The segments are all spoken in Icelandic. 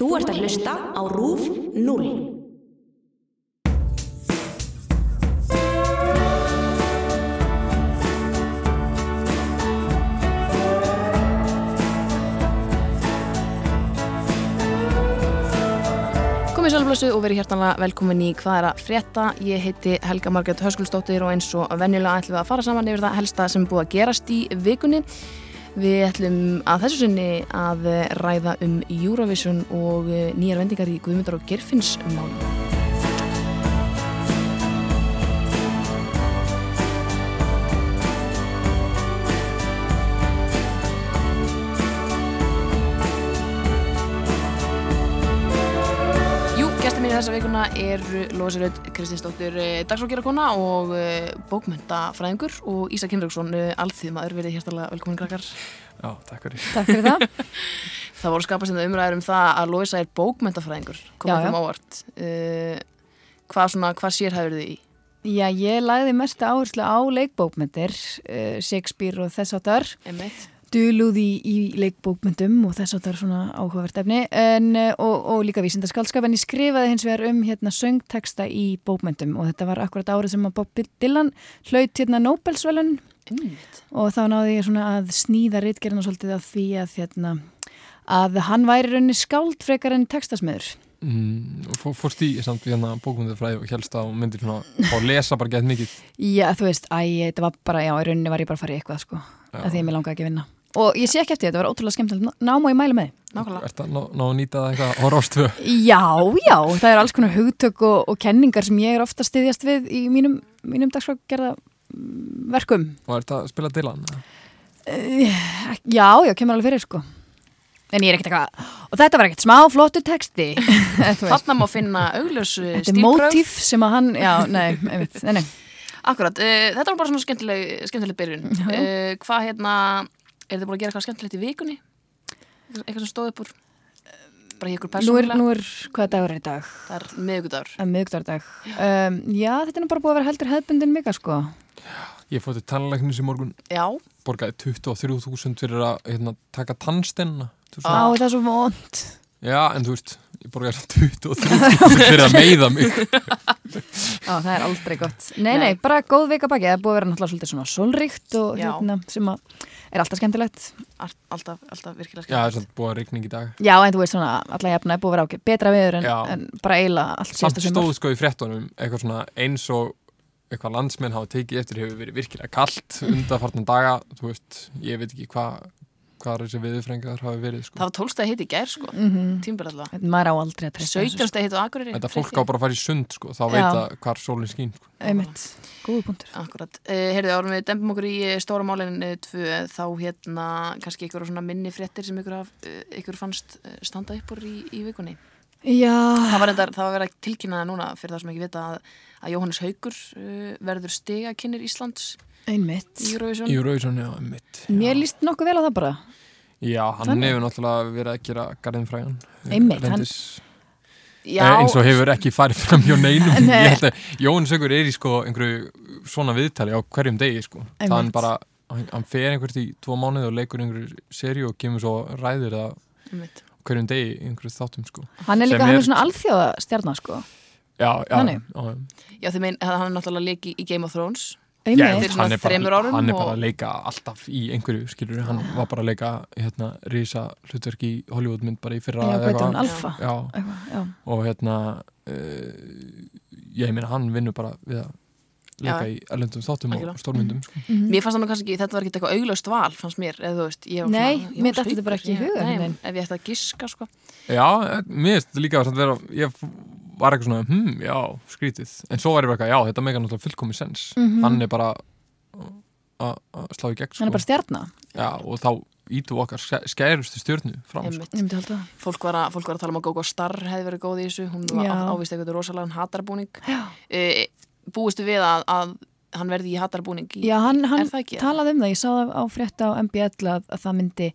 Þú ert að hlusta á RÚF 0. Komið sælblössu og verið hjertanlega velkomin í Hvað er að frétta? Ég heiti Helga Margrét Höskuldsdóttir og eins og venjulega ætlum við að fara saman yfir það helsta sem er búið að gerast í vikunni. Við ætlum að þessu sinni að ræða um Eurovision og nýjar vendingar í Guðmundar og Gerfinns málum. Þessa vikuna eru Lóðsiröld Kristinsdóttir, dagsfólkjara og eh, bókmyndafræðingur og Ísa Kynraugsson, alþýðmaður, verið hjertalega velkomin krakkar. Já, takk fyrir. Takk fyrir það. Það voru skapast þetta umræður um það að Lóisa er komið já. þeim ávart. Uh, hvað, svona, hvað sérhæfur þið í? Já, ég lagði mest áherslu á leikbókmyndir, uh, Shakespeare og þess áttar, Emmett? Duluð í, í leikbókmyndum og þess áttar svona áhugavert efni en, uh, og, og líka vísindaskaldskap en ég skrifaði hins vegar um hérna söngteksta í bókmyndum og þetta var akkurat árið sem að Bob Dylan hlaut hérna Nobelsvelun Emmett. og þá náði ég svona að snýða ritgerina svolítið af því að hérna að hann væri rauninni skáld frekar en tekstasmiður. Mm, fórst í samt við hérna bókmyndafræði og helst á myndir svona og lesa bara gett mikið. Já, þú veist, æ, þetta var bara, já, í rauninni var ég bara að fara í eitthvað, sko, að því að mér langaði ekki að vinna. Og ég sé ekki eftir, þetta var ótrúlega skemmtilegt nám og ég mæli með því. Nákvæmlega. Ertu að ná, ná að nýta það eitthvað á rástvö? Já, já, það er alls konar hugtök og, og kenningar sem ég er ofta að styðjast við í mínum, mínum dagsfrágerða verkum. Og ertu að spila Dylan? Uh, já, já, kemur alveg fyrir, sko. En ég er ekkert eitthvað, og þetta var ekkert smá flottu texti. Þarna má finna augljósu Þetta er stílpröf. mótíf sem að hann, já, nei, einmitt, nei, nei. Akkurat, uh, þetta var bara svona skemmtileg, skemmtileg byrjun. Uh, hvað hérna, er þið búin að gera eitthvað skemmtilegt í vikunni? Eitthvað sem stóð upp úr? Bara í ykkur Nú er, persónulega? nú er, hvaða dagur er í dag? Það er miðugudagur. Að miðugdardag. Um, já, þetta er nú bara búið að vera heldur hefðbundin mika, sko. Ég fótti tannlæknis í morgun, Já, borgaði 23.000 fyrir að hérna, taka tannstenna. Á, það er svo vond. Já, en þú veist, ég borgaði 23.000 fyrir að meiða mig. Já, það er aldrei gott. Nei, Nei. nei, bara góð vika baki. Það er búið að vera náttúrulega svolítið svona sólríkt og Já. hérna sem að er alltaf skemmtilegt. all- alltaf, alltaf virkilega Já, það er skemmtilegt. svolítið búið að rigning í dag. Já, en þú veist svona, alla jafna er búið að vera ákveð. Betra viður en, Já. en bara eiginlega allt Samt síðasta sumar. stóð sko í fréttunum eitthvað svona eins og eitthvað landsmenn hafa tekið eftir hefur verið virkilega kallt undanfartan daga, þú veist, ég veit ekki hvað hvað þessi viðurfrengar hafi verið sko. Það var tólstæði hitt í gær, sko. Mm -hmm. Tímbil alltaf. Maður á aldrei að treysta 17 stæði hitt á Akureyri. Þetta fólk á bara að fara í sund sko, þá Já. veit að hvar sólinn skín sko. Einmitt, góðu punktur. Akkurat. Uh, heyrðu, árum við dempum okkur í eh, stóra málinn tvö, þá hérna kannski ykkur svona minni fréttir sem ykkur, haf, uh, ykkur fannst standa upp úr í, í vikunni. Já, Það var, endar, það var verið að tilkynna það núna fyrir það sem ekki vita að, að Jóhannes Haugur uh, verður stigakinnir Íslands einmitt. í Eurovision. Í Rauðsson, já, Mér líst nokkuð vel á það bara. Já, hann Þannig. hefur náttúrulega verið að gera garðin frægan Einmitt, hann- Lendis, Já, eh, eins og hefur ekki farið fram hjá neinum Nei. Ég held að Jón Sögur er í sko einhverju svona viðtali á hverjum degi sko. hann Einmitt. bara, hann, hann fer einhvert í tvo mánuði og leikur einhverju seri og kemur svo ræður það einmitt. hverjum degi í einhverju þáttum sko. Hann er Sem líka, hann er- svona alþjóða stjarnar, sko. Já, já, já, Já, þið mein, hann er náttúrulega leiki í Game of Thrones. Já, Einmitt. Hann er bara, hann er og- bara að leika alltaf í einhverju, skilur hann var bara að leika hérna, risa hlutverk í Hollywoodmynd bara í fyrra Já. Alfa? Já, Eitthvað, já. og hérna uh, ég meina hann vinnur bara við að leika Já. í erlendum þáttum og stórmyndum sko. Mhm. Mér fannst það nú kannski ekki, þetta var ekki eitthvað auglöst val, fannst mér, eða þú veist. Ég var Nei, svona, mér datt þetta bara ekki í ég- hug, Nei, einhvern veginn. ef ég ætti að giska, sko. Já, eh, mér finnst þetta líka að vera ég var eitthvað svona, hm, já, skrítið en svo var ég bara eitthvað, já, þetta meika náttúrulega fullkomi sens Mhm. hann er bara að slá í gegn sko. Hann er bara stjarnar. já, og þá ítu okkar skærustu stjörnu fram sko. Ég myndi halda það. Fólk var, að, fólk var að tala um að Gogo Starr hefði verið góð í þessu, hún var ávist eitthvað rosalega hatarbúning. Já. Uh, búistu við að, að hann verði í hatarbúning Já, hann, hann er það ekki? talaði um það, ég sá það á frétta á MBL að, að það myndi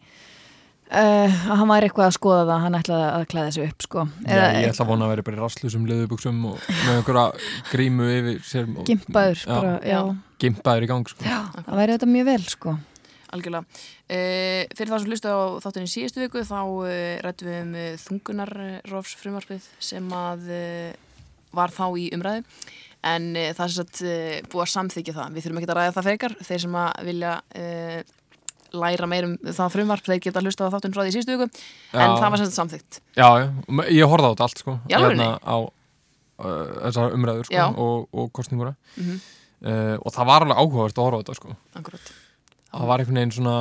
uh, hann væri eitthvað að skoða það, hann ætlaði að klæða þessu upp sko. Já, ég ætla að vona að vera bara í rasslusum leðubuxum og með einhverja grímu yfir sér og- Gimpaður bara, já, Já. gimpaður í gang sko. já, það væri þetta mjög vel sko. algjörlega. Uh, fyrir þá sem hlustu á þáttunni síðustu viku þá uh, rættum við um þungunarrófs frumvarpið sem að uh, var þá í umræðu en uh, það er uh, búið að samþykja það. Við þurfum ekki að ræða það frekar. Þeir sem að vilja læra meir um það frumvarp, þeir geta hlusta á þáttunni frá því í síðustu viku. En það var sem sagt samþykt. Já, ég horfði á þetta allt sko? Hérna á uh, þessar umræður sko og, og kostninguna Mm uh, og það var alveg áhugavert að horfa á þetta sko. Akkurat. það var einhvern veginn svona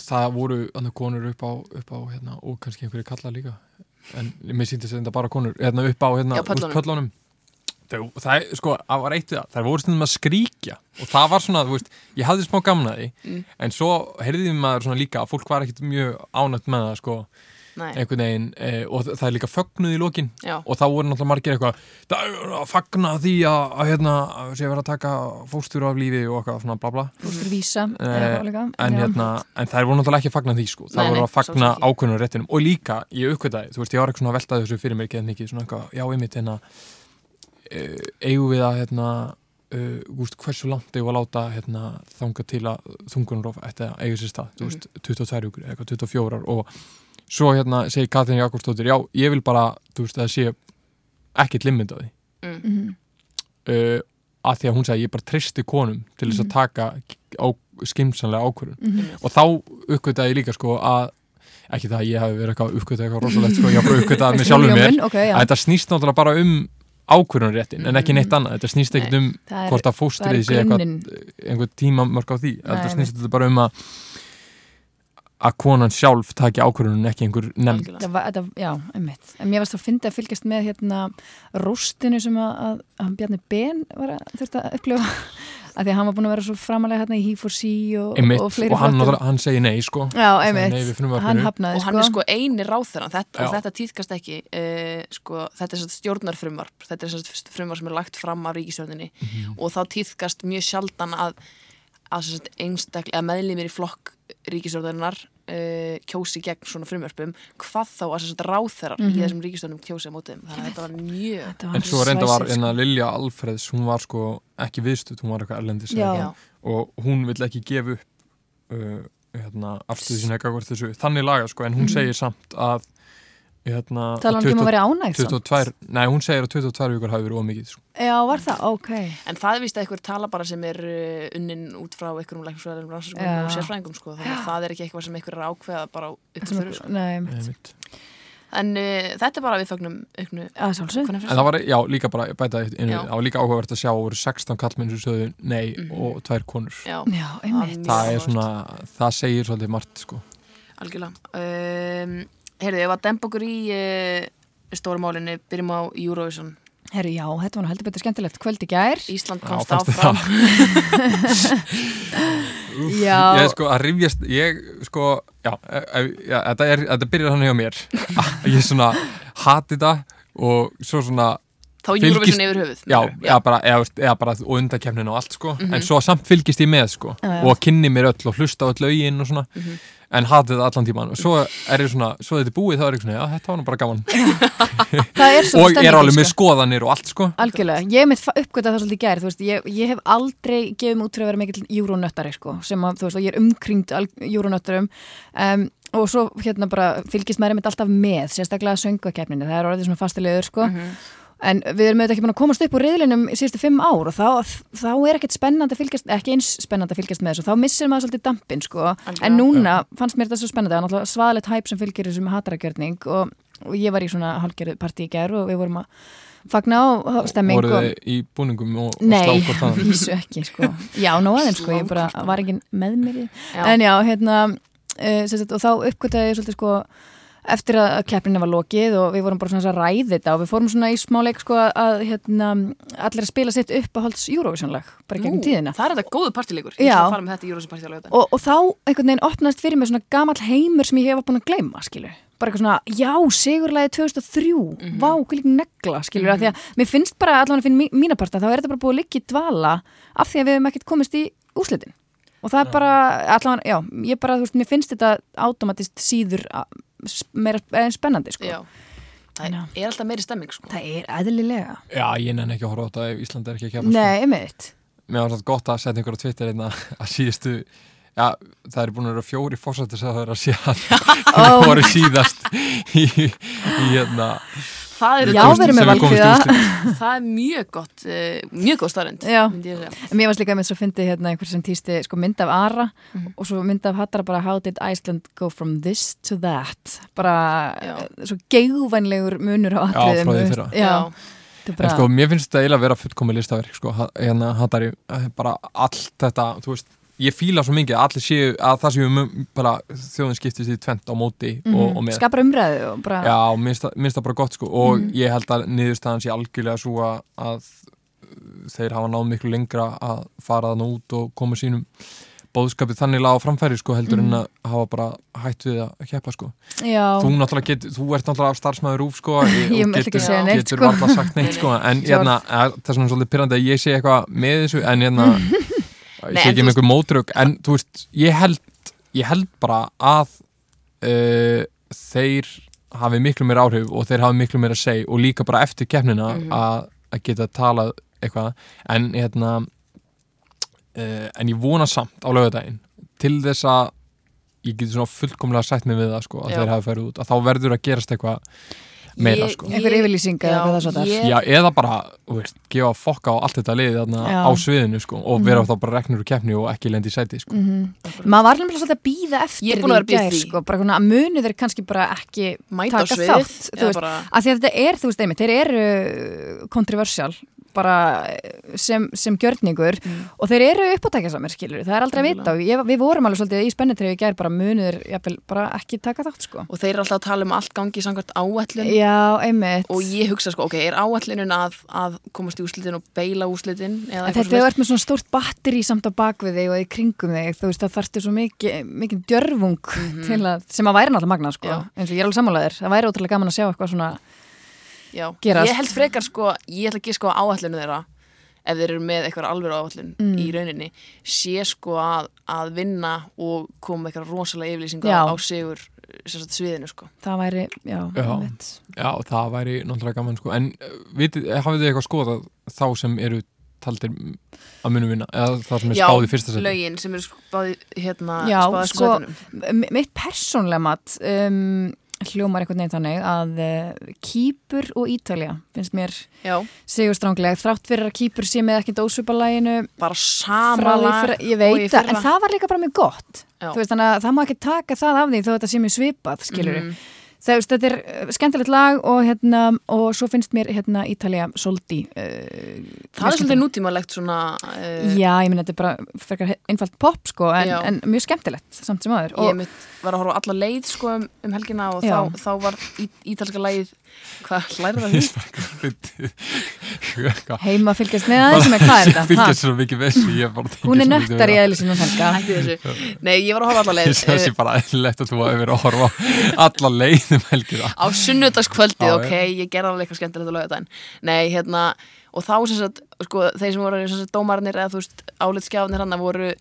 það voru annað konur upp á, upp á hérna, og kannski einhverju kalla líka. En mér síndist þetta bara konur hérna, upp á hérna, pöllunum. Það, sko, það var eitt það, það voru stundum að skríkja. Og það var svona, þú veist, ég hafði smá gamna því. Mm. en svo heyrði maður svona líka að fólk var ekkit mjög ánætt með það, sko, Nei, einhvern veginn. E, og það er líka fögnuð í lokin. Já, og þá voru náttúrulega margir eitthvað það er að fagna því að, að hérna, að sé verið að taka fóstur af lífi og eitthvað svona bla bla. Vísa líka, en, hérna, en það voru náttúrulega ekki að fagna því sko. það Nei, voru að fagna ákveðnum réttinum. Og líka, ég uppkvitaði, þú veist, ég var eigum við að hérna, uh, gúst, hversu langt eigum við að láta hérna, þanga til að þungunrof ætti að eiga sér stað, þú veist, 22 ykkur eitthvað 24 og svo hérna segir Katrin Jakobsdóttir, já, ég vil bara þú veist, að það sé ekkert limit á því mm. Mhm. uh, að því að hún sagði, ég bara tristi konum til þess að Mhm. taka á, skimsanlega ákvörðun Mhm. og þá uppgötaði ég líka sko að ekki það að ég hafi verið eitthvað uppgötað eitthvað rosalegt sko, ég hafi bara uppgötað með sjálfum mér Ljóminn, ok, já. að þetta snýst náttúrulega bara um ákvörðunréttin en ekki neitt annað, þetta snýst ekkert um er- hvort að fóstrið sé einhver tímamörk á því, Nei, þetta snýst þetta bara um að að konan sjálf taki ákvörðunum ekki einhver nefnd. Þetta, já, einmitt. En mér varst að finna að fylgjast með hérna rústinu sem að, að, að Bjarni Ben var að þurft að upplifa að því að hann var búin að vera svo framalega hérna í He4C og, og fleiri og hann, hann segir nei sko. Já, einmitt. nei. Hann hafnaði, og hann er sko. eini ráþeran þetta, og þetta týðkast ekki uh, sko, þetta er svona stjórnarfrumvarp. Þetta er svona frumvarp sem er lagt fram af ríkisjórninni Mhm. og þá týðkast mjög sjaldan að, að meðlimir í flokk ríkisjórnarinnar uh, kjósi gegn svona frumvarpum hvað þá að svona ráþeran Mhm. í þessum ríkisjórnum kjósi á mótum þannig að þetta var mjög Þetta var en svo reynda var svæsið, hérna. Lilja Alfreðs hún var sko ekki viðstuð, hún var eitthvað erlendis Já. já, og hún vill ekki gefa upp uh, hérna, afstöðu sína eitthvað þessu þannig laga sko, en hún Mhm. segir samt að hérna, Tala hann að ekki um að 20 vera ánægð samt. 22, nei, hún segir að 22 vikur hafi verið ómikið sko. Já, var það? Ok. en það er vist að einhver tala bara sem er uh, unnin út frá einhverjum Já. og sérfræðingum sko, þannig að það er ekki eitthvað sem einhver er ákveða bara upp til fyrir sko. Nei. Einmitt. En uh, þetta er bara við fögnum auknu en það var, já, líka bara bæta Já. það var líka áhugavert að sjá að voru 16 kallmenn sem sögðu nei Mhm. og tvær konur Já, Já, einmitt. Það er áhugavert. svona, það segir svolítið margt sko. algjörlega. Um, heyrðu, ef að dempa okkur í uh, stóra málinni, byrjum á Eurovision. Herru, já, þetta var nú heldur betur skemmtilegt kvöld í gær. Ísland Já, komst þér áfram. Já. ég sko að rifjast ég sko, já, e, e, já þetta, er, þetta byrjar hann hjá mér ég svona hati þetta og svo svona Þá Eurovision yfir höfuð. já, eða bara, eða, eða bara undakefnin og allt sko Mhm. en svo samt fylgist ég með sko Já, já. og kynni mér öll og hlusta á öll lögin og svona Mhm. En hati þetta allan tíman og svo er ég svona, svo þetta er búið þá er ég svona, já þetta var nú bara gaman. Það er og ég er alveg með skoðanir og allt sko. Algjörlega, ég mitt uppgötað það svolítið í gær, þú veist, ég, ég hef aldrei gefið mig út fyrir að vera mikill júrónöttari, sko, sem að, þú veist, ég er umkringd júrónöttarum um, og svo hérna bara fylgist maður einmitt alltaf með, sérstaklega söngvakefninu, það er orðið svona fastilegur, sko, Mhm. En við erum auðvitað ekki búin að komast upp úr riðlinum í síðustu fimm ár og þá, þá er ekkert spennandi að fylgjast, ekki eins spennandi að fylgjast með þessu, þá missir maður svolítið dampin, sko, Algjörlega. en núna fannst mér þetta svo spennandi, það er náttúrulega svaðalegt hæp sem fylgir þessum hataragjörning og, og ég var í svona hálgerðu partí í gær og við vorum að fagna á stemming og, þið í búningum og, og Nei, slá hvort annað? vísu ekki sko. Já, nú aðeins sko, ég bara var ekki með mér í Já. En já, hérna uh, sagt, og þá uppgötaði ég svolítið sko eftir að keppninu var lokið og við vorum bara svona að ræði þetta og við fórum svona í smáleik sko að hérna, allir að spila sitt upp að halds Eurovision-lag bara Nú, tíðina. Það er þetta góðu partíleikur. Ég skal fara með þetta í Eurovision partí á lögðan. og, og þá einhvern veginn opnaðist fyrir mig svona gamall heimur sem ég hefa búin að gleyma, skilur bara eitthvað svona, já, sigurlæði 2003 Mhm. vá, hvað líka negla, skilur mm því að mér finnst bara, allavega fyrir mí- mína parta þá er þetta bara búið að liggja í dvala af því að við og það er bara, allavega, já, ég bara þú veist, mér finnst þetta automatist síður meira en spennandi, sko Já. Það Já. er alltaf meiri stemming, sko. það er eðlilega Já, ég nenni ekki að horfa á þetta ef Ísland er ekki að kemja Nei, einmitt Mér var þetta gott að setja ykkur á Twitter einna að síðustu Já, það er búin að vera fjóri fórsættis að vera síðan það voru síðast í, í hérna Það er, Já, það er mjög gott uh, mjög góð starrend Já. Mér varst líka með svo fyndi hérna einhver sem týsti sko mynd af Ara Mhm. og svo mynd af Hattara bara How did Iceland go from this to that bara Já. eh, svo geigvænlegur munur á Já, atriðum frá því. Já, er En bara sko, mér finnst þetta eiginlega að vera fullkomi listaverk sko, hérna hattari, eh, bara allt þetta, þú veist, ég fíla svo mikið að allir séu, að það séu bara þjóðin skiptist í tvent á móti og, og með. skapar umræðu og bara Já, mér finnst það- bara gott sko og Mhm. ég held að niðurstaðan sé algjörlega svo að, að þeir hafa náð miklu lengra að fara þann út og koma sínum bóðskapið þannig lág á framfæri sko heldur en að hafa bara hætt við að keppa sko. Já, Þú náttúrulega get, þú ert náttúrulega starfsmæður úf sko og Ég að segja neitt, getur sko. varla sagt neitt sko en hérna, eh, það er svona svolítið pyrrandi að ég sé eitthvað með þessu en hérna ég sé ekki einhver mótrök en þú veist, ég held ég held bara að uh, þeir hafi miklu meira áhrif og þeir hafi miklu meira að segja og líka bara eftir keppnina Mhm. að, að geta talað eitthvað en hérna uh, en ég vona samt á lögadaginn til þess að ég geti svona fullkomlega sætt mig við það sko, að Já. þeir hafi færið út að þá verður að gerast eitthvað meira sko einhver yfirlýsing eða hvað það svo þar Já, eða bara, þú veist, gefa fokka á allt þetta liðið þarna Já. á sviðinu sko, og vera þá bara reknur úr keppni og ekki lendi í sæti sko. Mhm. maður var nefnilega svolítið að býða eftir Ég er búin að vera að bíða gær, því. sko, bara svona að munu þeir kannski bara ekki mæta á taka sviðið þátt þú eða veist, bara, að því að þetta er, þú veist, einmitt, þeir eru kontroversial bara sem, sem gjörningur Mm. og þeir eru uppátækjasamir, skilur það er aldrei að vita. Og ég, við vorum alveg svolítið í spennitrið í gær bara munur, jafnvel, bara ekki taka þátt sko. og þeir eru alltaf að tala um allt gangi samkvæmt áætlun. Já, einmitt. Og ég hugsa sko, ok, er áætlunin að, að komast í úslitin og beila úslitin þetta er verið með svona stórt batteri samt á bakvið þig og í kringum þig, þú veist, það þarftu svo mikið, mikið djörfung til að, sem að væri náttúrulega magna, sko, Já. eins og ég er alveg sammálaðir, það væri ótrúlega gaman að sjá eitthvað svona, Já. gerast. ég held frekar sko, ég ætla ekki sko á áætlunu þeirra ef þeir eru með eitthvað alveg áætlun Mm. í rauninni, sé sko að, að vinna og koma með eitthvað rosalega yfirlýsingu Já. á sigur sem sagt, sviðinu sko það væri, já, Já. einmitt. Já, það væri náttúrulega gaman sko. en uh, vitið, hafið þið eitthvað skoðað þá sem eru taldir að munu vinna eða það sem er Já, spáð í fyrsta seti lögin sem eru spáði hérna Já, spáð eftir sko, mitt persónlega mat um, hljómar einhvern veginn þannig að uh, Kýpur og Ítalja finnst mér Já, segur stránglega þrátt fyrir að Kýpur sé með ekkert ósvipalæginu bara sama lag ég veit það, en það var líka bara mjög gott. Veist, að það má ekki taka það af því þó þetta sé mjög svipað, skilur Mhm. það, veist, þetta er uh, skemmtilegt lag og, hérna, og svo finnst mér hérna, Ítalja soldi uh, Það er svolítið nútímalegt svona uh, Já, ég minn þetta er bara frekar einfalt pop sko, en, en mjög skemmtilegt samt sem aður Ég og, mitt var að horfa alla leið sko um, um helgina og þá, þá var í, ítalska lagið hvað hlærið það hún? heima fylgjast með aðeins með hvað er þetta? Fylgjast svo mikið veist ég bara tengist Hún er nöttar í það. eðli sinni helga. Nei, ég var að horfa alla leið Ég sé bara eðlilegt að þú hafi verið að horfa alla leiðum helgir á sunnudagskvöldið, Já, ok, ég gerði alveg eitthvað skemmtilegt að löga þetta Nei, hérna, og þá sem sagt, sko, þeir sem voru sem sagt, dómarnir eða þú veist, álitskjáðnir hann voru,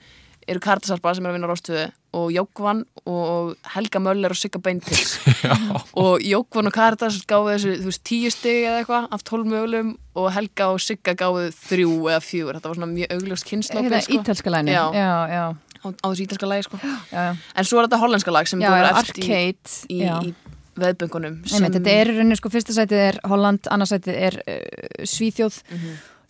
eru Kartasarpa sem er að vinna Róstöðu og Jókvan og Helga Möller og Sigga Beintils. Og Jókvan og Kartas gáðu þessu, þú veist, tíu stig eða eitthvað af tólf mögulegum og Helga og Sigga gáðu þrjú eða fjögur, þetta var svona mjög augljóst kynnslópið, Hérna, sko, Ítalska læni Já. já, já, á, á þessu ítalska lagi, sko. Já, já. En svo er þetta hollenska lag sem já, búið eftir í, Arcade í, í veðböngunum Einmitt, þetta er í rauninni sko fyrsta sætið er Holland, annarsætið er uh, Svíþjóð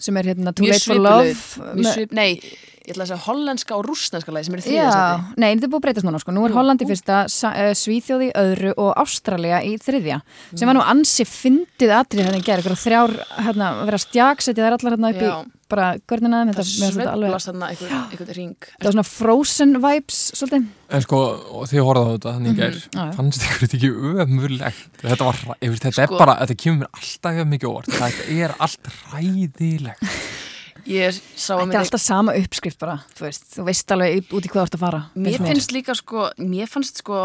sem er hérna Too Late for Love svip, Nei, ég ætla að segja hollenska og rússneska lagi sem eru þriðja Já, sæti nei, þetta er búið að breytast núna sko. Nú er Jú. Holland í fyrsta, eh, Svíþjóð í öðru og Ástralja í þriðja sem var nú ansi fyndið atrið hérna í gerð, þrjár, hérna, vera stjagsætið þær allar hérna upp í. Bara görnina þetta, Það mér finnst þetta alveg, sveiflast þarna einhver, einhvern ring það var svona frozen vibes svolítið, En sko, og þið horfðu á þetta þannig gær, já, já. fannst ykkur þetta ekki ömurlegt? Þetta var, ég veist, þetta Sko- er bara þetta kemur mér alltaf hjá mikið orð þetta er allt ræðilegt Ég sá að þetta er mér alltaf sama uppskrift bara, þú veist, þú veist alveg út í hvað þú ert að fara Mér finnst finnst líka sko, mér fannst sko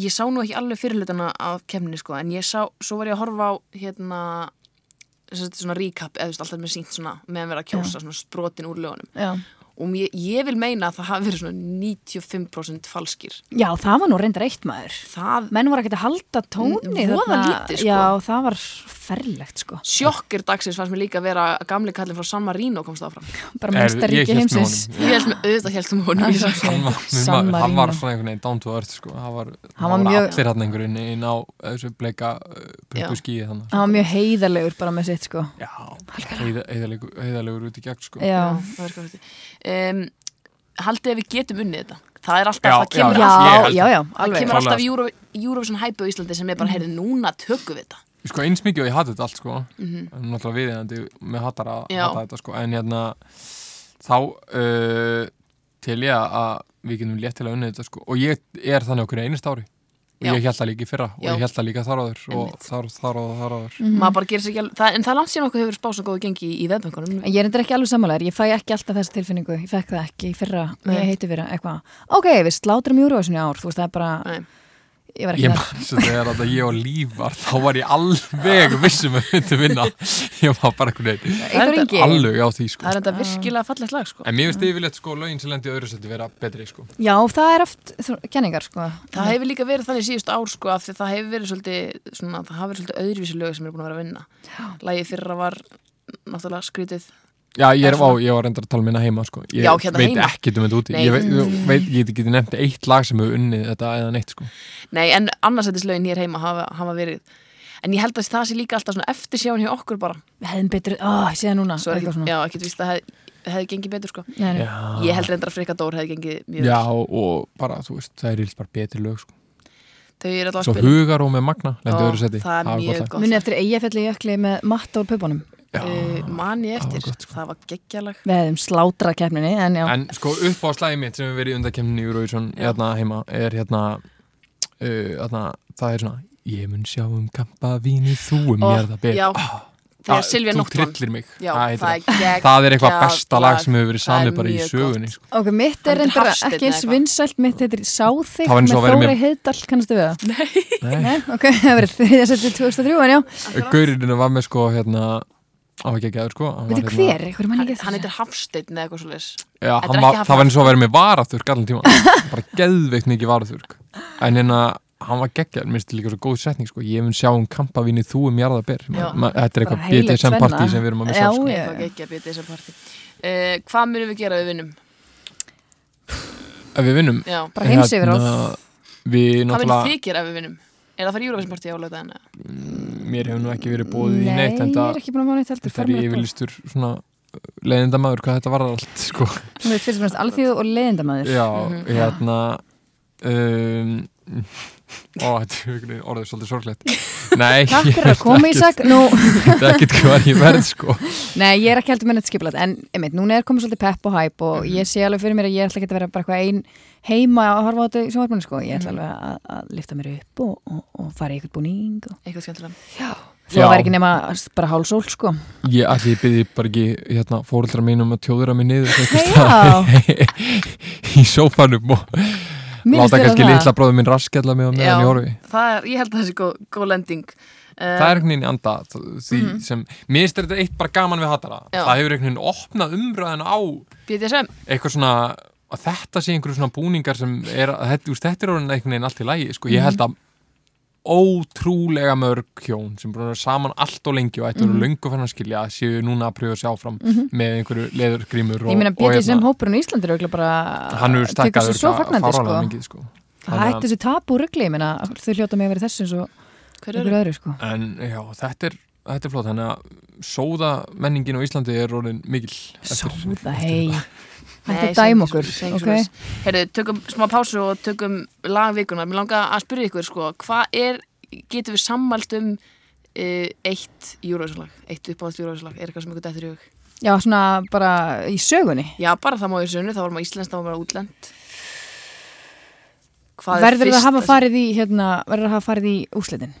ég sá nú ekki alveg fyrirlutana af kemni sko, en ég sá, svo var ég að horfa á hérna svona recap, eða alltaf með sínt svona meðan vera að kjósa svona sprotin úr lögunum. Já, og mér, ég vil meina að það hafi verið svona 95% falskir Já, það var nú reyndar eitt maður. það Menn voru ekkert að halda tóni. Þarna. lítið, sko. Já, það var ferlegt, sko. sjokkir dagsins fannst mér líka að vera gamli kallin frá San Marino komst áfram Bara mesta ég ríki hélt með heimsins. ég held með auðvitað heldum honum hann var, San hann, hann var Marino. svona einhvern veginn down to earth sko. hann var, Hann hann var var mjög- allir hann einhvern veginn inn á þessu bleika uh, þannig Það var mjög heiðarlegur bara með sitt, sko. já, heiðalegur, heiðalegur út í gegn sko. Já. það er hvað þetta um, haldið að við getum unnið þetta það er alltaf, Já, það kemur, já, Já, alltaf, já, já, það alveg. kemur alltaf Klálega. Euro, Eurovision hæpu á Íslandi sem er bara, heyrðu, núna tökum við þetta sko, eins mikið og ég hati þetta allt sko. Mhm. en náttúrulega viðeigandi með hattar að Já. hata þetta sko. en hérna þá uh, til ég að við getum létt til að unni þetta sko. og ég er þannig okkur einist ári og Já. ég held það líka í fyrra og Já. ég held það líka þar áður og Einmitt. þar, þar áður, þar áður Mhm. maður bara gerir sér ekki alveg, það, en það er langt síðan okkur hefur spáð svo góðu gengi í, í veðböngunum Ég er endur ekki alveg sammálaður, ég fæ ekki alltaf þessa tilfinningu, ég fekk það ekki í fyrra, Nei. ég heiti fyrra, eitthvað. Ok, við slátrum Eurovision í ár, þú veist, það er bara, Nei. Ég var ekki Ég man svo þegar að ég og Líf var þá var ég alveg vissum að myndi vinna. Ég var bara Eitur Ingi. alveg á því sko. Það er enda virkilega fallegt lag sko. en mér finnst yfirleitt sko lögin sem lendi í öðru seti vera betri sko. Já, það er oft kenningar, sko. það hefur líka verið þannig síðust ár sko, af því það hefur verið svolítið svona, það hafi verið svolítið öðruvísi lög sem er búin að vera að vinna. Lagið fyrra var náttúrulega skrítið Já, ég, er, á, ég var reyndar að tala minna heima sko ég Já, hérna veit heima. ekkert um þetta úti Nei. ég, veit, ég, veit, ég get ekki nefnt eitt lag sem hefur unnið þetta eða neitt sko Nei, en annarsættislögin hér heima hafa, hafa verið En ég held að það sé líka alltaf svona eftir sjáin hjá okkur bara Við hefðum betur, ó, ég sé það núna. Svo er eitthvað ekki, svona. já, ekki víst að hef, hefði gengið betur sko Nei, nei. Ég held reyndar að Frikka Dór hefði gengið mjög Já, vel. og bara, þú veist, það er ílt bara betri lög sko Þau eru alltaf Svo að spila hugar og með magna lendi Ó, í öðru seti það er mjög gott. Munið eftir Eyjafjalli jökli með matta úr pöpunum. Já, uh, Man ég það var eftir, gott, sko. það var geggjalag. Við hefðum slátrað keppninni, en. En sko upp á slæði mitt sem við verið í undakemni í Eurovision hérna heima er hérna, uh, hérna það er svona ég mun sjá um kampa víni þú um mér það Silvía þú trillir mig. Já, það, heitir það er það. er eitthvað besta lag sem hefur verið er samið bara í sögunni sko. Ok, mitt er reyndar ekki eins vinsælt, mitt heitir Sáþig með að Þóri Heiðdal, kannastu við það? Nei. Nei, ok, það verið þriðja setið 2003, en já. Gaurinn var með sko hérna á ekki ekki aður sko hann var, Veitu hérna, hver? Einhver mann ekki hann heitir Hafsteinn eða eitthvað svoleiðis já, Þetta var, það var eins og að vera með varaþurk allan tíma bara geðveikt mikið varaþurk en hérna hann var geggjar, minnst líka svo góð setning sko. ég mun sjá um kampa víni þú um jarða ber Já. Ma, þetta er eitthvað BDSM tvenna. sem við erum að missa Já, sko. Eitthvað geggjað býtið þessar partí uh, Hvað munum við gera við vinnum? ef við vinnum Já, Bara heims yfir á. Hérna, við hvað munum náttúrulega þið gera ef við vinnum? Er það að fara í Eurovision partí á lögðaðina? mér hefur nú ekki verið bóðið í Nei, neitt en ég er ekki búin að fá neitt heldur. þetta er yfirlistur svona leiðindamaður hvað þetta var allt sko. Hún er fyrst og fremst alþjóð og leiðindamæður. já, Mhm. hérna um, ó, þetta er orðið svolítið sorglegt nei, Takk ég fyrir að koma í sag. Nú, þetta er ekkert hvað ég verð sko. nei, ég er ekki heldur með neitt skipulat, en einmitt, núna er komið svolítið pepp og hæp og ég sé alveg fyrir mér að ég ætla ekki að vera bara eitthvað ein heima að horfa á þetta í sjónvarpunni, sko. Ég ætla alveg að, að lifta mér upp og, og, og fara í eitthvað búning og Eitthvað skemmtilega Já. væri ekki nema bara hálsól, sko. ég allir byrði bara ekki hérna, fóruldra mínum að tjóðura mig niður í sófanum og Mér láta kannski litla bróður minn raskella mig á meðan horfi það er, ég held að það sé góð, góð lending uh, það er einhvern veginn í anda því sem, mér finnst þetta eitt bara gaman við Mhm. Já. það hefur einhvern veginn opnað umræðan á BDSM eitthvað svona að þetta sé einhverju svona búningar sem er, þetta, þetta er orðin einhvern veginn allt í lægi sko. Mhm. ég held að ótrúlega mörg hjón sem vera saman allt og lengi og ættu Mhm. mm. löngu fann að skilja að séu núna að pröfa að sjá fram með einhverju leðurgrímur Ég meina, og, og hérna, hópurinn í Íslandi er auðvitað bara tekur stakkað sér svo fagnandi, sko. mikið sko. Það Þannig að- hætti þessu tapu rugli, ég meina, þau hljóta mig að vera þessu eins og Hver ykkur eru? öðru, sko. en já, þetta er Þetta er flott, þannig að sóða menningin á Íslandi er orðin mikil eftir- Sóða, hei. þetta. Að dæma okkur, ok? Herðu, tökum smá pásu og tökum lagvikuna. Mér langar að spyrja ykkur, sko, hvað er, getur við sammælt um uh, eitt júróðslag, eitt uppáðast júróðslag, er eitthvað sem ykkur dættur í hug? Já, svona bara í sögunni. Já, bara það má í sunni, þá var maður íslenskt, þá var maður útlend. Hvað er Verður það að hafa farið í, hérna, verður það að hafa farið í úslitin?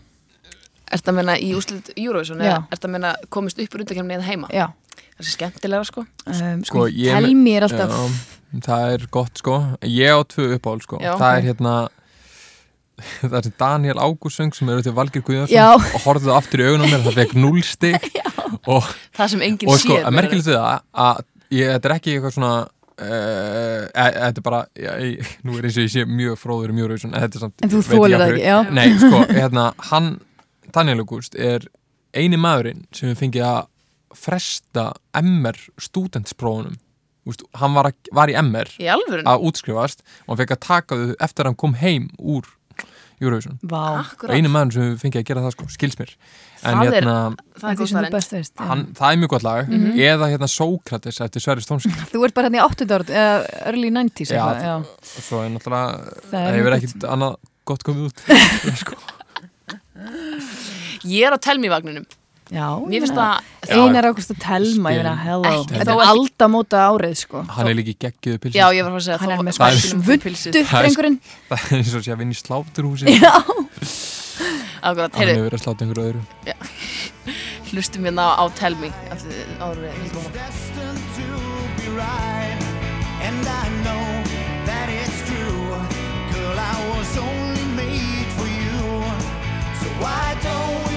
Ertu að menna í úslit Eurovision eða ertu að menna komist upp úr undakefni eða heima? Já. Það er skemmtilega sko. Um, Sko, sko, ég- telmi er alltaf... Já, það er gott sko Ég á tvö uppáhald sko Já. Það er hérna Það er Daniel Ágússöng sem er auðvitað Valgir Guðjónsson Já. og horfðu það aftur í augunum mér það fekk 0 stig og, Það sem enginn og sko, séð. að merkilegt við það að ég, þetta er ekki eitthvað svona Uh, þetta er bara já, ég, nú er eins og ég sé mjög fróður í mjög rauðsson en þetta er samt En þú þólir það ekki, já. Nei, sko, hérna, hann Daniel August er eini maðurinn sem við fengið að fresta MR stúdentsprófunum. Hann var, að, var í MR Í að útskrifast og hann fekk að taka þau eftir að hann kom heim úr Eurovision. Akkurat. einu maður sem við fengið að gera það sko, skils mér. En Það hérna, Það það það er mjög gott lag. Mhm. eða hérna Sókrates eftir Sverri Stónsk Þú ert bara hérna í 80 ára, eða early 90s Já, já. og svo er náttúrulega Það það hefur ekkert annað gott komið út. Sko. Ég er á telmivagninum Já, Mér finnst það Einar Ágúst og Telma, ég meina, Spilin. hello. Ekki, Þetta er ekki- aldamóta árið, sko. Hann er líka í geggiðu pilsi. Já, ég var að fara að segja Hann er með Það er- drengurinn. það er eins og sé að vinna í sláturhúsi. Já, Akkurat, hann heyrðu, hefur verið að sláta einhverju öðru. Hlustum hérna á be right, and I know that it's true. Girl, I was only made for you. So why don't we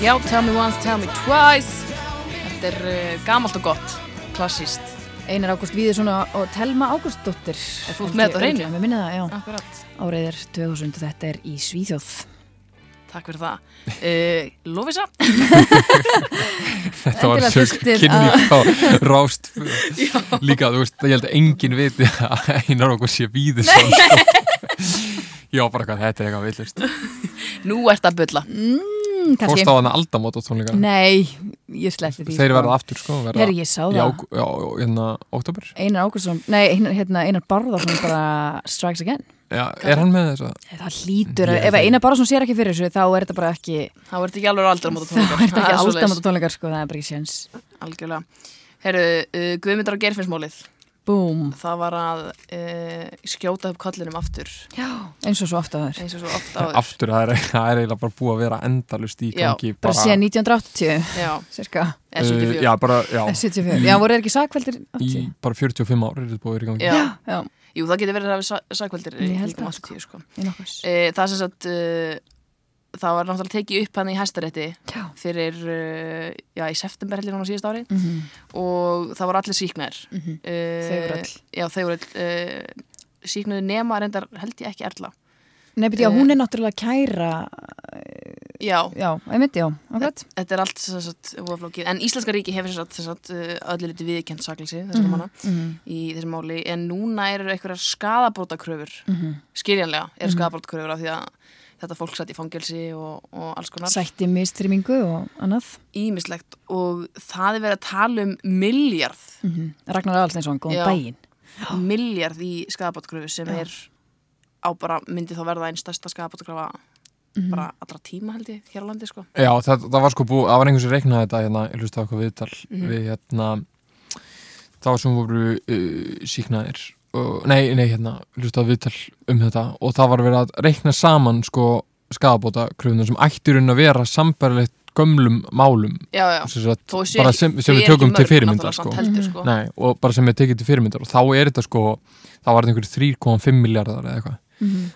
Já, Tell Me Once, Tell Me Twice. Þetta er uh, gamalt og gott. Klassíst Einar Ágúst Víðursson og Telma Ágústsdóttir. Er þú með þetta á hreinu? Mér minni það, já. Akkurat. Árið er 2000 og þetta er í Svíþjóð. Takk fyrir það. Uh, Lófisa þetta var Endilega sjög fyrstir kynning á rást líka, þú veist, ég held að enginn viti að einar okkur sé víður já, bara hvað, þetta er eitthvað villust. Nú ert að bulla. Mm, fórst kannski- á hana aldamót á tónleika? Nei, ég sleppti því þeir sko. verða aftur, sko verða, Herri, ég sá það. ág- já, hérna, oktober Einar Ágústsson, nei, hérna, Einar Barðarsson bara strikes again. Já, er hann með þess að Það hlýtur, ef Einar Barðarsson sér ekki fyrir þessu þá er þetta bara ekki Það verður ekki alveg aldrei á móta þá er tónleikar þetta ekki svoleiðis. aldamóta tónleikar sko, það er bara ekki séns. Algjörlega. Herru, uh, Guðmyndar og Geirfinnsmálið Búm, Það var að uh, skjóta upp kollinum aftur. Já, eins og svo ofta þar eins og svo oft áður. aftur, það er, það er eiginlega bara búið að vera endalust í Já, gangi bara síðan 1980, Já, cirka eða 74 uh, já, bara, já, 74, já, voru þeir ekki sakveldir í 80? bara 45 ár er þetta búið að vera í gangi. Já. Já, Jú, það getur verið að hafa sagkvöldir Ég held það, sko. sko. í nokkurs. E, Það sem sagt uh, það var náttúrulega tekið upp hann í hæstarétti Já, fyrir, uh, já, í september heldur hún á síðast ári. Mhm, og það voru allir síknær mhm. Uh, Þau voru öll. Já, þau voru öll uh, síknuðu nema reyndar held ég ekki Erla. Nei, beti, já, Eh. hún er náttúrulega að kæra eh, Já, já, einmitt, já, akkurat. Þetta er allt sem sagt óaflókið, en Íslenska ríki hefur sem sagt, sem sagt uh, öllu liti viðkjönd sakleysi þessar manna mhm, í þessum máli, en núna eru einhverjar skadabrótakröfur, mhm. skiljanlega eru skadabrótakröfur af því að þetta fólk satt í fangelsi og, og alls konar. Sætti mistrýmingu og annað. Ímislegt og það er verið að tala um miljard mm Ragnar Alsteinsson, góðan Já. daginn. Miljard í skadabrótakröfu sem er á bara, myndi þá verða einn stærsta skadabrótakröfa bara allra tíma held ég hér á landi sko. Já, það, það var sko búið, það var einhvers sem reiknaði þetta hérna, ég hlusti á eitthvað viðtal Mhm. við hérna það var sem voru uh, síknaðir og, nei, nei, hérna, hlusti á viðtal um þetta. Og það var verið að reikna saman sko skadabóta kröfuna sem ætti í raunin að vera sambærilegt gömlum málum. Já, já, sem, sagt, þó sé bara ekki- sem, sem við ekki tökum til fyrirmyndar sko. heldur, sko. Nei, og bara sem við tekið til fyrirmyndar. Og þá er þetta sko, þá var þetta einhverju 3,5 miljardar eða eitthvað.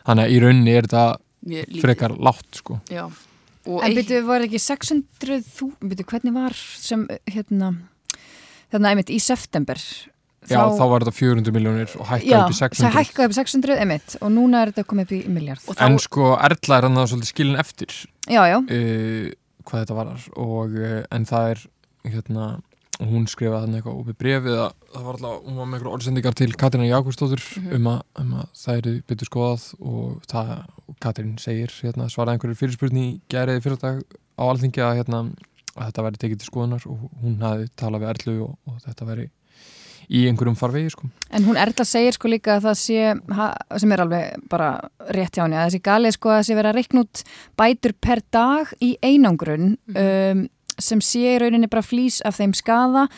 Þannig að í rauninni er þetta frekar látt sko. En byrju, var ekki 600 þú, byrju, hvernig var sem, hérna þarna einmitt í september Já, þá var þetta 400 miljónir og hækkaði já, upp í 600 það hækkaði upp í 600 einmitt og núna er þetta komið upp í miljard þá, En sko Erla er hann að svolítið skilin eftir Já, já, uh, hvað þetta varar og uh, en það er hérna hún skrifaði hann eitthvað opið brefið að það var alltaf, hún var með einhverjum orðsendingar til Katrína Jákustóttur um, að, um að það eru byttu skoðað og það, og Katrín segir hérna, svaraði einhverju fyrirspurni í gæriði fyrir dag á alþingi að, hérna, að þetta væri tekið til skoðunar og hún hafi talað við Erlu og, og þetta væri í einhverjum farvegi sko. en hún Erla segir sko líka að það sé, sem er alveg bara rétt hjá henni, að það sé galið sko að það sé vera að reikna út bætur per dag í einangrun um, sem sé í rauninni bara flýs af þeim skada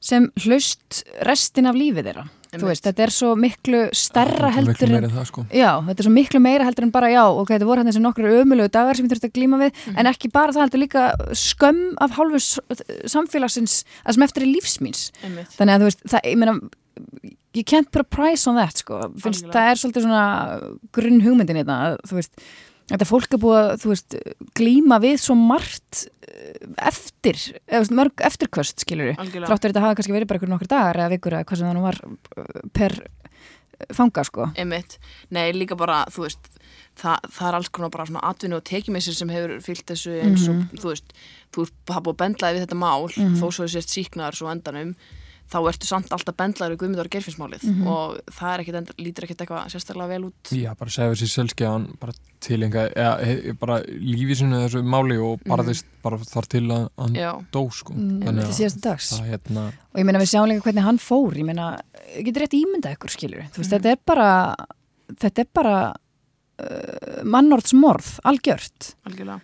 sem hlaust restin af lífið þeirra. Þú veist, þetta er svo miklu miklu heldur en það sko. Já, þetta er svo miklu meira heldur en bara já og þetta voru hann þessi nokkur ömulegu dagar sem ég þurfti að glíma við Mhm. en ekki bara það heldur líka skömm af hálfu samfélagsins að sem eftir er lífsmýns þannig að þú veist, það, ég meina you can't put a price on that sko finnst það er svolítið svona grunn hugmyndin í þetta að þú veist Þetta fólk er búið að, þú veist, glíma við svo margt eh, eftir, eða mörg eftirkvöst, skilur algjörlega. Þráttur þetta hafa kannski verið bara ykkur nokkur dagar eða vikur eða hvað sem það nú var eh, per fanga, sko. einmitt, nei líka bara þú veist, það, það er alls konar bara svona atvinnu og tekjumissir sem hefur fyllt þessu eins og þú veist, þú það búið að bendlaði við þetta mál, þó svo þú sést síknaður svo endanum, þá ertu samt alltaf bendlaður við Guðmyndar Geirfinnsmálið og það er ekkit, lítur ekkit eitthvað sérstaklega vel út. Já, bara segja þessi selskeiðan bara tilenga, eða he- bara lífi sinu þessu máli og bara þess bara þar til að hann dó sko. Mm, Þannig til að það hérna Og ég meina við sjáum líka hvernig hann fór, ég meina, getur rétt ímyndað ykkur, skilur Þú veist, þetta er bara, þetta er bara uh, mannorðsmorð, algjört, algjörlega,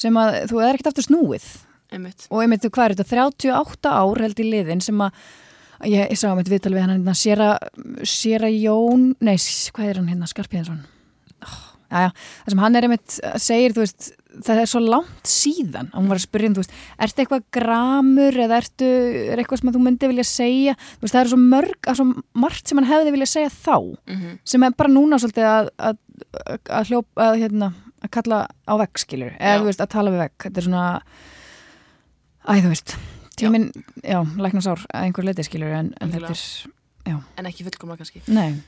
sem að þú er ekkert aftur snúið. einmitt. Og ég meina, hvað er þetta, 38 ár held í liðin sem að, ég, ég sá um eitt viðtal við hann hérna, Séra, Séra Jón, nei, hvað er hann hérna, Skarpíðansson? Oh, Jæja, það sem hann er einmitt segir, þú veist, það er svo langt síðan hún var að spyrja, um, þú veist, ertu eitthvað gramur eða ertu, er eitthvað sem þú myndi vilja segja, þú veist, það er svo mörg, að svo margt sem hann hefði vilja segja þá, mm sem er bara núna svolítið að, að, að hljópa, að, hérna, að kalla á vegg, skilur, eða þú veist, að tala við vegg, þetta er svona, æ, þú veist, tíminn, já, læknarsár að einhver leiti, skilur, en, en þetta er, en ekki fullkomlega kannski. Nei,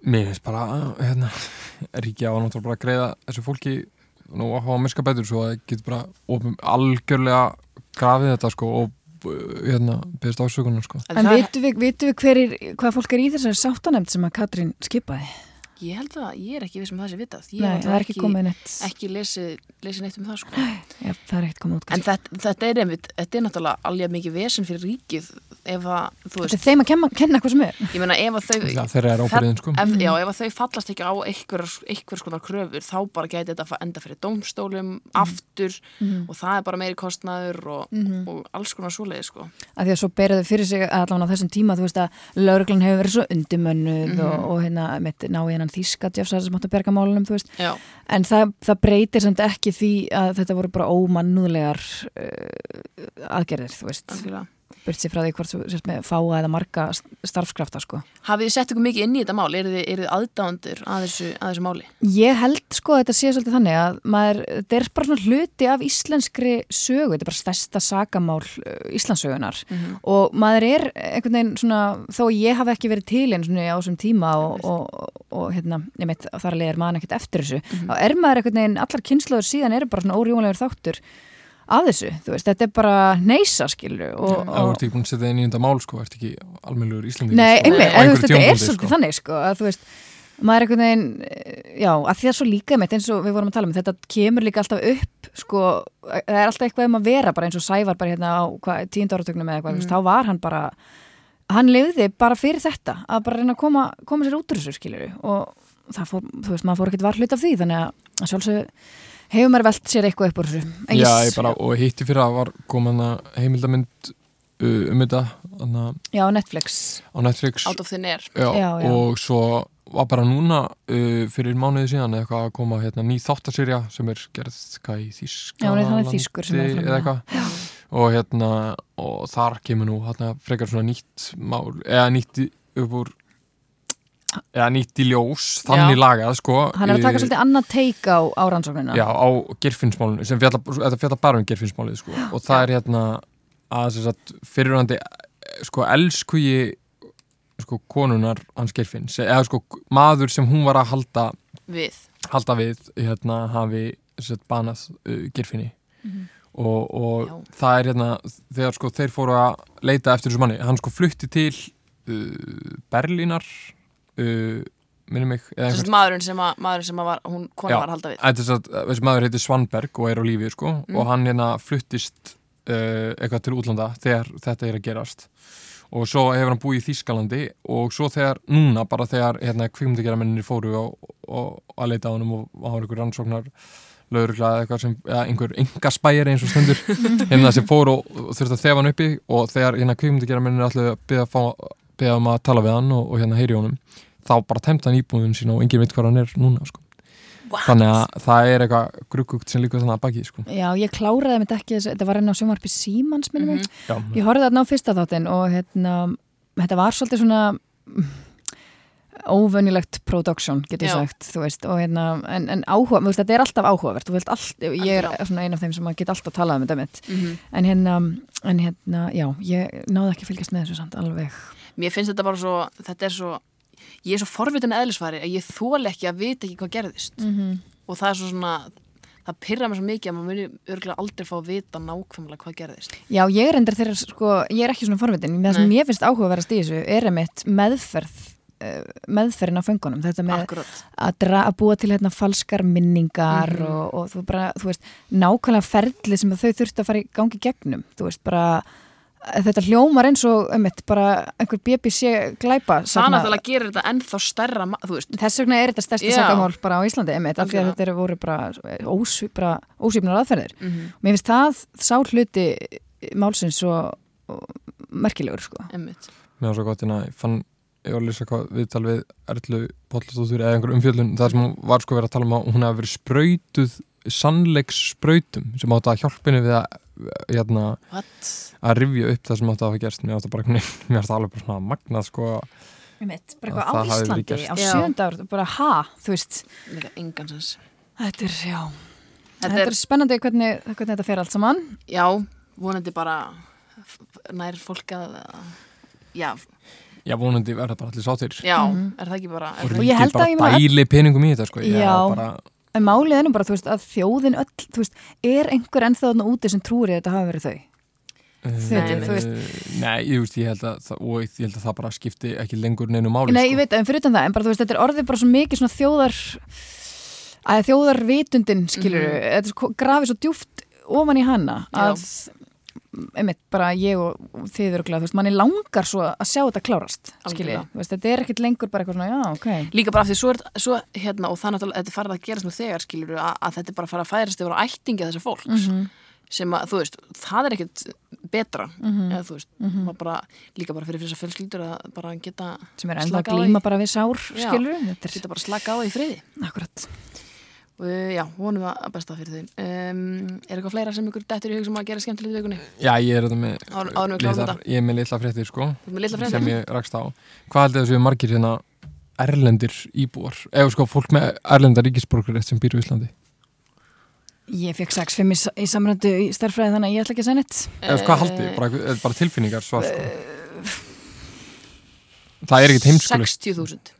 Mér finnst bara, hérna, ríki á náttúrulega bara að greiða þessu fólki nú að hafa miska betur svo að það getur bara opum, algjörlega grafið þetta sko og hérna, beðist ásökunar sko. en vitum við, vitum við hver er, hvað fólk er í þessari sáttanemnd sem að Katrín skipaði? Ég held að ég er ekki við sem það sé vitað Ég Nei, hef það er ekki komið neitt, ekki lesið, lesið neitt um það sko. já, það er ekkert komið út, En þetta, þetta er einmitt, þetta er náttúrulega alveg mikið vesen fyrir ríkið ef að, þú Þetta veist, er þeim að kenna, kenna hvað sem er. ég meina ef að þau Það þeirra er ábyrðin sko. ef, já, ef að þau fallast ekki á einhver, einhver skonar kröfur þá bara gæti þetta enda fyrir dómstólum aftur og það er bara meiri kostnaður og, og alls konar svoleiði sko. að því að svo beraðu fyrir sig að allan á þessum tíma þú veist að lauruglan hefur verið svo undimönnuð og, og hérna mitt hennan þíska djafsæðar sem átt að berga málunum þú veist. Já, en það, það breytir samt ekki því að þetta voru bara ómannúðlegar uh, aðgerðir þú veist. Algjörlega burt sér frá því hvort þú sért með fáa eða marga starfskrafta sko. Hafið þið sett ykkur mikið inn í þetta mál? Eru þið, þið aðdándur að þessu, að þessu máli? Ég held sko að þetta sé svolítið þannig að maður, þetta er bara svona hluti af íslenskri sögu, þetta er bara stærsta sakamál uh, Íslandssögunar og maður er einhvern veginn svona, þó ég hafi ekki verið til einu svona á þessum tíma og, og, og hérna, ég meit, þar að leiðir maður ekkert eftir þessu, þá er maður einhvern veginn, allar kynnslóður síðan eru bara svona órjúmanlegur þáttur af þessu, þú veist, þetta er bara neysa skilur og, Það ert ekki búin að setja inn í þetta mál sko, ert ekki almennlegur Íslandi Nei, einmitt, Á en þú veist, þetta er svolítið sko. þannig sko, að þú veist, maður er einhvern veginn já, að því að svo líka mitt eins og við vorum að tala um, þetta kemur líka alltaf upp sko, það er alltaf eitthvað um að vera bara eins og Sævar bara hérna á tíund áratögnum eða eitthvað, mm. þá var hann bara hann lifði bara fyrir þetta að bara reyna að koma, koma sér út úr þessu skilur og það fór, þú veist, maður fór ekkert var hlut af því, þannig að sjálfsög hefur maður velt sér eitthvað upp úr þessu? Já, ég bara, og hitti fyrir að var komin að heimildamynd uh, um þetta já, Netflix. á Netflix. Out of thin air. já, Já, já. og svo var bara núna uh, fyrir mánuði síðan eitthvað að koma hérna, ný þáttasýrja sem er gerð hvað í Þíska Já, það er þýskur sem er eitthvað. Og hérna og þar kemur nú hérna, frekar svona nýtt mál eða nýtt upp úr eða nýtt í ljós þannig Já. lagað sko hann er að taka í- svolítið annað teik á, á rannsóknina Já, á gerfinnsmálinu sem fjalla, fjalla bara um gerfinnsmálið sko. og það er hérna að sagt, fyrirvændi sko, elskuji sko, konunar hans gerfinns eða sko, maður sem hún var að halda Við. halda við hérna, hafi sagt, banað uh, gerfinni og, og Já. það er hérna þegar sko, þeir fóru að leita eftir þessu manni hann sko flutti til uh, Berlínar uh, mig eða Þess einhvers- að maðurinn sem að, maðurinn sem að var, hún, kona Já. var að halda við. Þetta er svo að þessi maður heitir Svanberg og er á lífi sko, og hann hérna fluttist uh, eitthvað til útlanda þegar þetta er að gerast og svo hefur hann búið í Þýskalandi og svo þegar, núna bara þegar hérna kvikmyndageramenninni fóru og, og, og að leita á honum og á einhver rannsóknar lögurgla eða eitthvað sem, eða einhver enga spæri eins og stendur hérna sem fóru og, þurfti að þefa hann uppi og þegar hérna kvikmyndageramenninni byggja, fá, byggja um að tala við hann og, og hérna heyri honum þá bara temta hann íbúðun sín og enginn veit hvað hann er núna sko þannig að það er eitthvað gruggugt sem líka þannig að baki sko. Já, ég kláraði mitt ekki, þetta var enn á sjónvarpi Símans minnum mm Já, Ég horfði þarna á fyrsta þáttinn og hérna, þetta var svolítið svona mm, óvönilegt production, get ég sagt, þú veist, og hérna, en, en áhuga, þú veist, þetta er alltaf áhugavert, þú vilt allt, ég er Algjörlega. svona ein af þeim sem get alltaf talað um þetta mitt, Mhm. en hérna, en hérna, já, ég náði ekki að fylgjast með þessu samt alveg. Mér finnst þetta bara svo, þetta er svo, ég er svo forvitin eðlisfari að ég þól ekki að vita ekki hvað gerðist. -hmm. Og það er svo svona, það pyrra mér svo mikið að maður muni örgulega aldrei fá að vita nákvæmlega hvað gerðist. Já, ég er endur þeirra, sko, ég er ekki svona forvitin, það sem mér finnst áhugaverðast í þessu er einmitt meðferð, eh, meðferðin á föngunum, þetta með að, að búa til hérna falskar minningar Mhm. og, og þú bara, þú veist, nákvæmlega ferli sem þau þurftu að fara í gangi gegnum, þú veist, bara þetta hljómar eins og, einmitt, bara einhver BBC glæpa Það náttúrulega gerir þetta ennþá stærra, ma- þú veist, Þess vegna er þetta stærsta sakamál bara á Íslandi, einmitt, af því að þetta eru voru bara, ósví, bara ósvífnar aðferðir. mm Mér finnst það sá hluti málsins svo og, merkilegur, sko. emmitt. mér var svo gott hérna, ég fann ég var að lýsa hvað viðtal við Erlu Póllatóttur eða einhver umfjöldun það sem hún var sko verið að tala um að hún hefði verið sprautuð sannleiks sprautum sem átti að hjálpa henni við að hérna, What? að rifja upp það sem átti að hafa gerst. Mér átti bara, mér átti alveg bara svona magnað sko. Einmitt, bara Að eitthvað á það hafi verið Íslandi, á sjönda ár, bara ha, þú veist, þetta er, já, Þetta þetta er, er spennandi hvernig, hvernig þetta fer allt saman. já, vonandi bara nær fólk að, já, já vonandi verða bara allir sáttir. Já, er það ekki bara, og ég held að bara ég meina- dæli peningum í þetta sko. Ég Já. bara, En málið er nú bara, þú veist, að þjóðin öll, þú veist, er einhver ennþá þarna úti sem trúri að þetta hafi verið þau? uh, Nei, þú veist. nei, ég, veist, ég held að og ég held að það bara skipti ekki lengur neinu máli Nei, sko. ég veit, en fyrir utan það, en bara, þú veist, þetta er orðið bara svo mikið svona þjóðar, að þjóðarvitundin, skilur, Mhm. þetta er svo- grafið svo djúft ofan í hana, að, einmitt, bara ég og þið eru glæð, þú veist, manni langar svo að sjá þetta klárast, veist, þetta er ekkit lengur bara eitthvað svona, já, ok. Líka bara af því svo, er, svo hérna, og það náttúrulega, þetta er farið að gerast nú þegar skilur að, að þetta er bara að fara að færast yfir á ættingi þessar fólks Mhm. sem að, þú veist, það er ekkit betra, eða þú veist maður bara, líka bara fyrir þessar fjölskyldur að bara geta Sem er ennþá slaka að á glíma því- bara við sár, skilur, þetta er, bara slaka á því friði akkurat. Og uh, já, vonum að besta fyrir þau. Um, er eitthvað fleira sem ykkur dettur í hug sem að gera skemmtilegt í vikunni? Já, ég er þetta með litlar, þetta. ég er með litla fréttir sko með litla sem fréttir? ég rakst á Hvað heldur þessu margir hérna erlendir íbúar eða sko fólk með erlenda ríkisborgarétt sem býr í Íslandi Ég fekk 6-5 í, sa- í samröndu í starffræði þannig að ég ætla ekki að segja neitt. eða sko, hvað haldið, bara, bara tilfinningar svar sko Það er ekkit heimskulegt 60.000.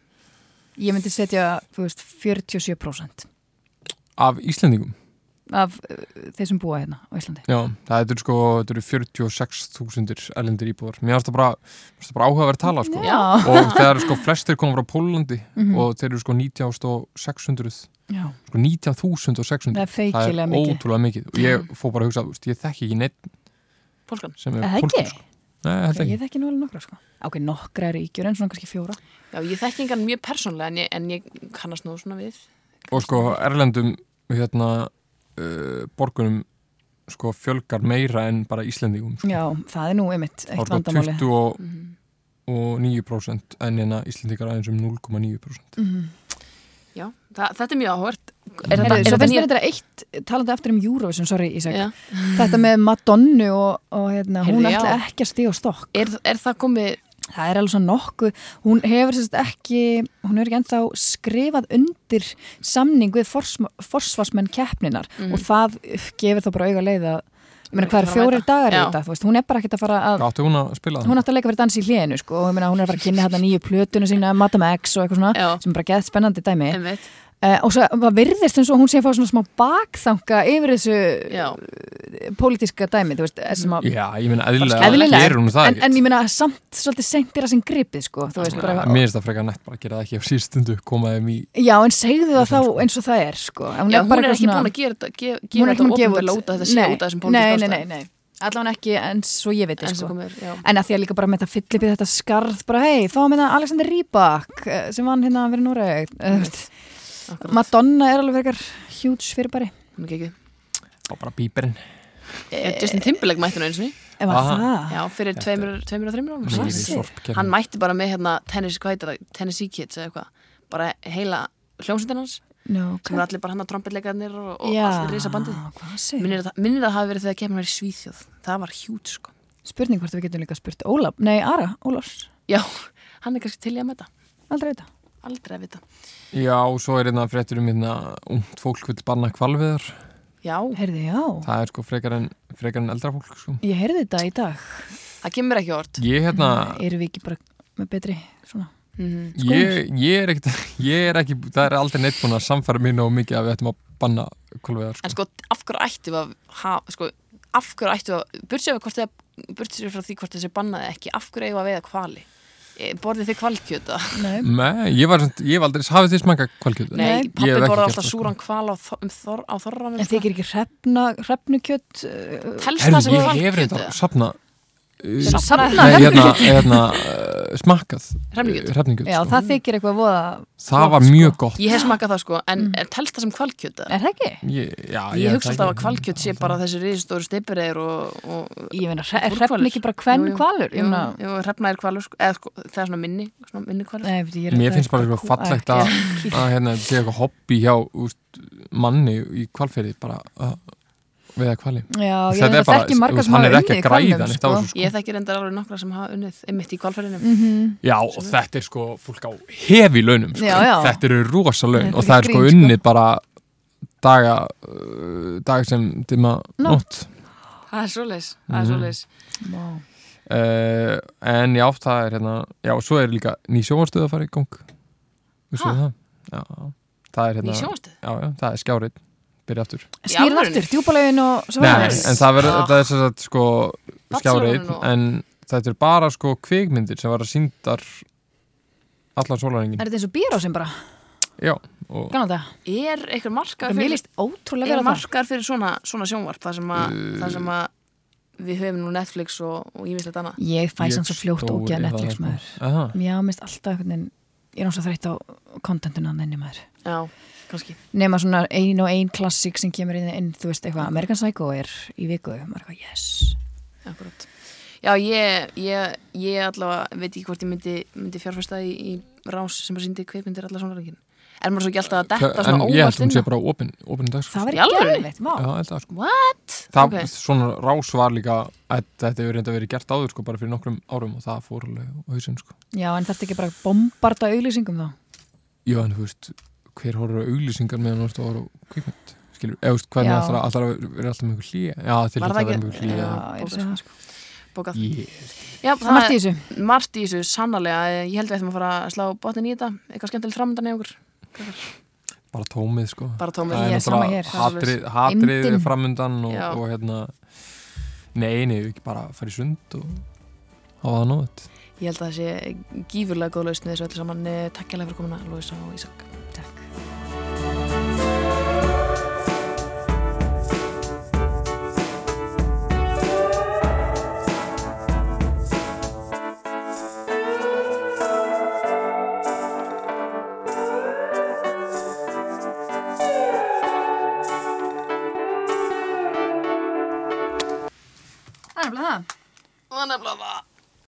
Ég myndi setja, þú veist, 47% af Íslendingum af uh, þeir sem búa hérna á Íslandi. Já, það eru sko, þetta eru 46.000 erlendir íbúar Mér finnst það bara, það bara áhugaverð tala sko Já. og þegar sko flestir koma frá Pólandi Mhm. og þeir eru sko 19.600 Já, sko 19.600 það er feikilega það er mikið. ótrúlega mikið og ég fór bara að hugsa, þú veist, ég þekki ekki neitt Pólskan. sem er Er það pólskur ekki? sko. Nei, ég held Ég ekki þekki nú alveg nokkra, sko. Ok, nokkra ríkjur en svona kannski fjóra. Já, ég þekki engan mjög persónlega en ég, en ég kannast nú svona við. og sko erlendum hérna uh, borgunum sko fjölgar meira en bara Íslendingum sko. Já, það er nú einmitt það eitt er vandamáli. 20 og, og 9% en hérna Íslendingar aðeins um 0,9% Mhm. Já, það, þetta er mjög áhört. Er þetta, er Svo þetta finnst þetta eitt, talandi eftir um Eurovision, sorry Ísak, þetta með Madonnu og, og hérna, hún Heyrðu, já. ætla ekki að stíga stokk. Er, er það komið, Það er alveg svo nokkuð, hún hefur sérst ekki, hún hefur ekki ennþá skrifað undir samning við forsma- forsvarsmenn keppninar og það gefur þá bara auga leið að, ég meina hvað er fjórir dagar í þetta, þú veist, hún er bara ekkert að fara að, Áttu hún að spila það? hún átti að leika fyrir dans í hlénu sko og ég meina hún er að fara að kynna hérna nýju plötuna sína, Madame X og eitthvað svona, Já. sem er bara geðt spennandi dæmi. einmitt, Uh, og svo það virðist eins og hún sé að fá svona smá bakþanga yfir þessu já, pólitíska dæmi, þú veist, sem að Já, ég meina eðlilega eðlilega, gerir hún það en, en ég meina samt svolítið sentir það sem gripið sko, þú veist bara, Mér finnst það frekar nett bara að gera það ekki á síðstundu koma þeim í já en segðu það þá eins og það er sko, Ef já, hún bara er eitthvað ekki búin að gera þetta, hún er gefa ekki búin að þetta gefa ofinbegla út að þetta sé Nei, út af þessum nei, nei, nei, nei, allavega ekki en svo ég veit En sko. en að því að líka bara með þetta fyllipið þetta skarð bara hei, þá minna Alexander Rybak eh, sem vann hérna að vera Núreg Akkurat. Madonna er alveg verkar huge fyrirbæri Hún er ekki og bara bíberinn Eh, Justin Timberlake mætti nú eins og því. ef að það Já, fyrir tveimur, tveimur og þreimur árum. Hann mætti bara með hérna Tennessee, hvað heitir það? Tennessee Kids eða eitthvað. Bara heila hljómsveitin hans no, sem eru allir bara hann að trompetleikarnir og, og já, allir risa bandið. hvað segir Minnir það, minnir það hafi verið þegar kemur hann í Svíþjóð. Það var hjút, sko. spurning hvort við getum líka spurt Ólaf, nei Ara, Ólafs Já, hann er kannski til í að metta. aldrei þetta Aldrei að vita. Já, og svo er hérna fréttur um hérna ungt fólk vil banna kvalviðar Já, heyrði, já, það er sko frekar en, frekar en eldra fólk sko. ég heyrði þetta í dag það kemur ekki orð. Ég hérna erum við ekki bara með betri svona Mm ég, ég er ekkert ég er ekki, það er aldrei neitt búin að samfæra mér nóg mikið að við ættum að banna kvalviðar En sko. sko, af hverju ættum við að ha, sko, af hverju ættum við að burtsér frá því hvort þessi bannaði ekki af hverju eigum við að veiða hvali borðið þið kvalkjöta nei, Nei, ég var, ég hef aldrei, hafið þið smaka kvalkjötu? Nei, Nei, pappi ekki gert alltaf sko. súran kval á, um þor, á þorranum en þykir ekki hrefna, hrefnukjött uh, Telst það sem ég hef kvalkjöt reynda safna Safna- safna Nei, hérna, hérna uh, smakkað Hrefnukjöt? Hrefningjöt, já, sko. það þykir eitthvað voða Það var gott, mjög sko. gott Ég hef smakað það sko, en Mm. er telst það sem kvalkjöt? er það ekki? Ég, já, Ég hugsa það alltaf að kvalkjöt sé bara þessi risastóru steipireir og, og ég meina, hrefn ekki bara jú. kvalur? Hrefna er kvalur sko, eða sko, það er svona minni, svona minni kvalur er- Mér finnst bara eitthvað fallegt að, að hérna, þetta sé eitthvað hobby hjá manni í kvalferði bara að veiða kvali já, ég veit bara, ekki margar sem hann hafa er unnið að á sko. þessu sko. Ég þekki reyndar alveg nokkra sem hafa unnið einmitt í kvalfærinum Mhm. Já, og þetta er sko fólk á hefi launum sko. Já, já. Þetta eru rosa laun er og það er sko grín, sko. unnið bara daga uh, dag sem dimma nótt Það er svoleiðis, það er Mhm. svoleiðis Vá. uh, En já, það er hérna Já, og svo er líka ný sjónvarstöð að fara í gang Vissu Ha? það? Já, það er hérna Ný sjónvarstöð? Já, já, það er skjárið Byrja aftur. Snýr alvöru? aftur, djúpalegin og svo Nei, en það verður, Ah. þetta er sem sagt sko skjárið, og- en þetta er bara sko kvikmyndir sem var að síndar allan sólarengin er þetta eins og bírósin bara, Já, og kannan það? Er eitthvað markað mér fyrir, líst ótrúlega er vel á það. markað fyrir svona, svona sjónvarp þar sem, að, þar sem að við höfum nú Netflix og, og ímislegt annað? Ég fæ Ég sann svo fljótt stóð ógeða í það, Netflix sko. maður. Já, mist alltaf einhvern veginn ég er náttúrulega þreytt á kontentuna hann inni maður. Já, kannski nema svona ein og ein klassík sem kemur inn, inn þú veist eitthvað, American Psycho er í viku maður er eitthvað, yes Akkurat. Já, ég, ég, ég allavega veit ekki hvort ég myndi, myndi fjárfesta í, í rás sem að síndi kveikmyndir allar svona rengin. er maður svo ekki alltaf að detta en svona ég held óvart hún inn sé bara opin, opin dag Það var Í alvörunni? geðveikt, vá. Já, ég held það sko What? það, Ok. Svona rás var líka að þetta hefur reynda verið gert áður sko bara fyrir nokkrum árum og það fór alveg á hausinn sko Já, en þetta ekki bara bombarda auglýsingum þá? Já, en þú veist, hver horfður á auglýsingar meðan þú ert að horfa á kvikmynd skilur, eða þú veist, hvernig alltaf, verið alltaf með einhver hlýja Já, til þetta ekki- með einhver hlýja sko. Bókað. Ég, Já, Það er margt í þessu. Margt í þessu, sannarlega. Ég held við ættum að fara að slá botnin í þetta. Eitthvað skemmtilegt framöndan í okkur. bara tómið sko Bara tómið. Ég er er sama hér, er hatrið, hatrið Eymdin. framundan og, og hérna Nei, nei, við ekki bara fara í sund og hafa það nótt Ég held að það sé gífurlega góð lausn við þessu öllu saman. Eh, Takk hjá fyrir komuna, Lóisa og Ísak.